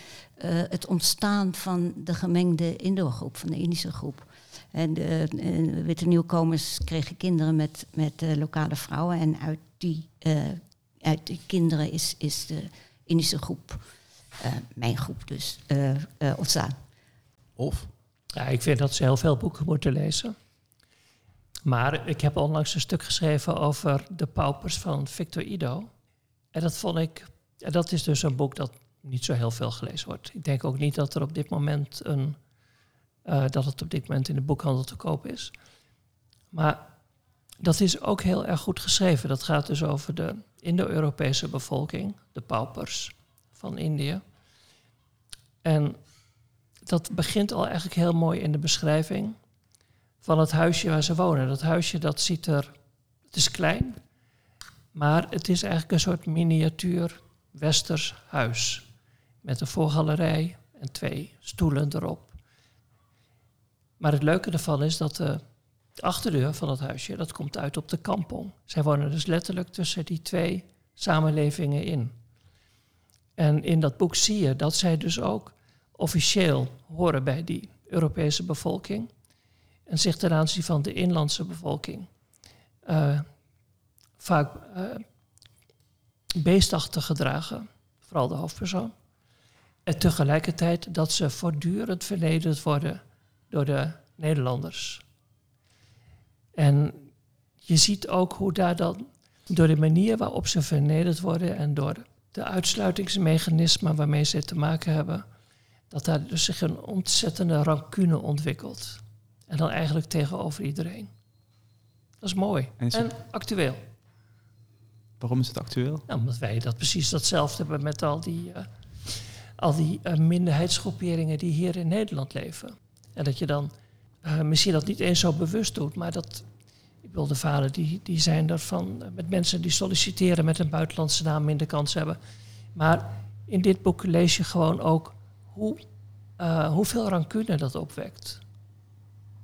B: uh, het ontstaan van de gemengde Indo-groep, van de Indische groep. En de, de witte nieuwkomers kregen kinderen met, met uh, lokale vrouwen. En uit die, uh, uit die kinderen is, is de Indische groep, uh, mijn groep dus, ontstaan.
E: Of?
F: Ja, ik vind dat ze heel veel boeken moeten lezen. Maar ik heb onlangs een stuk geschreven over de paupers van Victor Ido. En dat vond ik, en dat is dus een boek dat niet zo heel veel gelezen wordt. Ik denk ook niet dat er op dit moment een uh, dat het op dit moment in de boekhandel te koop is. Maar dat is ook heel erg goed geschreven. Dat gaat dus over de Indo-Europese bevolking, de paupers van Indië. En dat begint al eigenlijk heel mooi in de beschrijving van het huisje waar ze wonen. Dat huisje dat ziet er, het is klein, maar het is eigenlijk een soort miniatuur westers huis. Met een voorgalerij en twee stoelen erop. Maar het leuke ervan is dat de achterdeur van het huisje, dat komt uit op de kampong. Zij wonen dus letterlijk tussen die twee samenlevingen in. En in dat boek zie je dat zij dus ook officieel horen bij die Europese bevolking. En zich ten aanzien van de inlandse bevolking uh, vaak uh, beestachtig gedragen, vooral de hoofdpersoon. En tegelijkertijd dat ze voortdurend vernederd worden door de Nederlanders. En je ziet ook hoe daar dan, door de manier waarop ze vernederd worden en door de uitsluitingsmechanismen waarmee ze te maken hebben, dat daar dus zich een ontzettende rancune ontwikkelt. En dan eigenlijk tegenover iedereen. Dat is mooi en, is en actueel.
D: Waarom is het actueel?
F: Nou, omdat wij dat precies datzelfde hebben met al die, uh, al die uh, minderheidsgroeperingen die hier in Nederland leven. En dat je dan uh, misschien dat niet eens zo bewust doet, maar dat. Ik bedoel, de vader die, die zijn ervan uh, met mensen die solliciteren met een buitenlandse naam minder kans hebben. Maar in dit boek lees je gewoon ook hoe, uh, hoeveel rancune dat opwekt.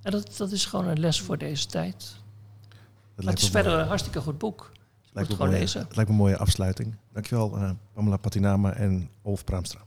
F: En dat, dat is gewoon een les voor deze tijd. Dat het is verder een hartstikke goed boek.
E: Lijkt me, gewoon mooie, lezen. Het lijkt me een mooie afsluiting. Dankjewel, uh, Pamela Patinama en Olf Praamstra.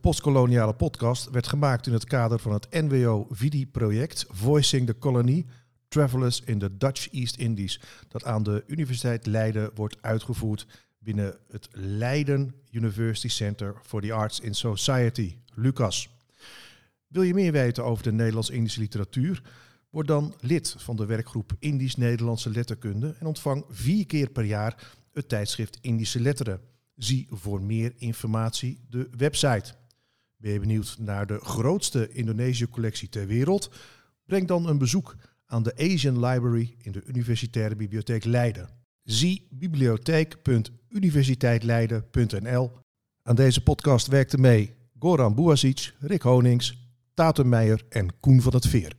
E: Postkoloniale podcast werd gemaakt in het kader van het NWO-VIDI-project Voicing the Colony Travelers in the Dutch East Indies, dat aan de Universiteit Leiden wordt uitgevoerd binnen het Leiden University Center for the Arts in Society, Lucas. Wil je meer weten over de Nederlands-Indische literatuur? Word dan lid van de werkgroep Indisch-Nederlandse Letterkunde en ontvang vier keer per jaar het tijdschrift Indische Letteren. Zie voor meer informatie de website. Ben je benieuwd naar de grootste Indonesië-collectie ter wereld? Breng dan een bezoek aan de Asian Library in de Universitaire Bibliotheek Leiden. Zie bibliotheek.universiteitleiden.nl. Aan deze podcast werkten mee Goran Buasic, Rick Honings, Tatum Meijer en Koen van het Veer.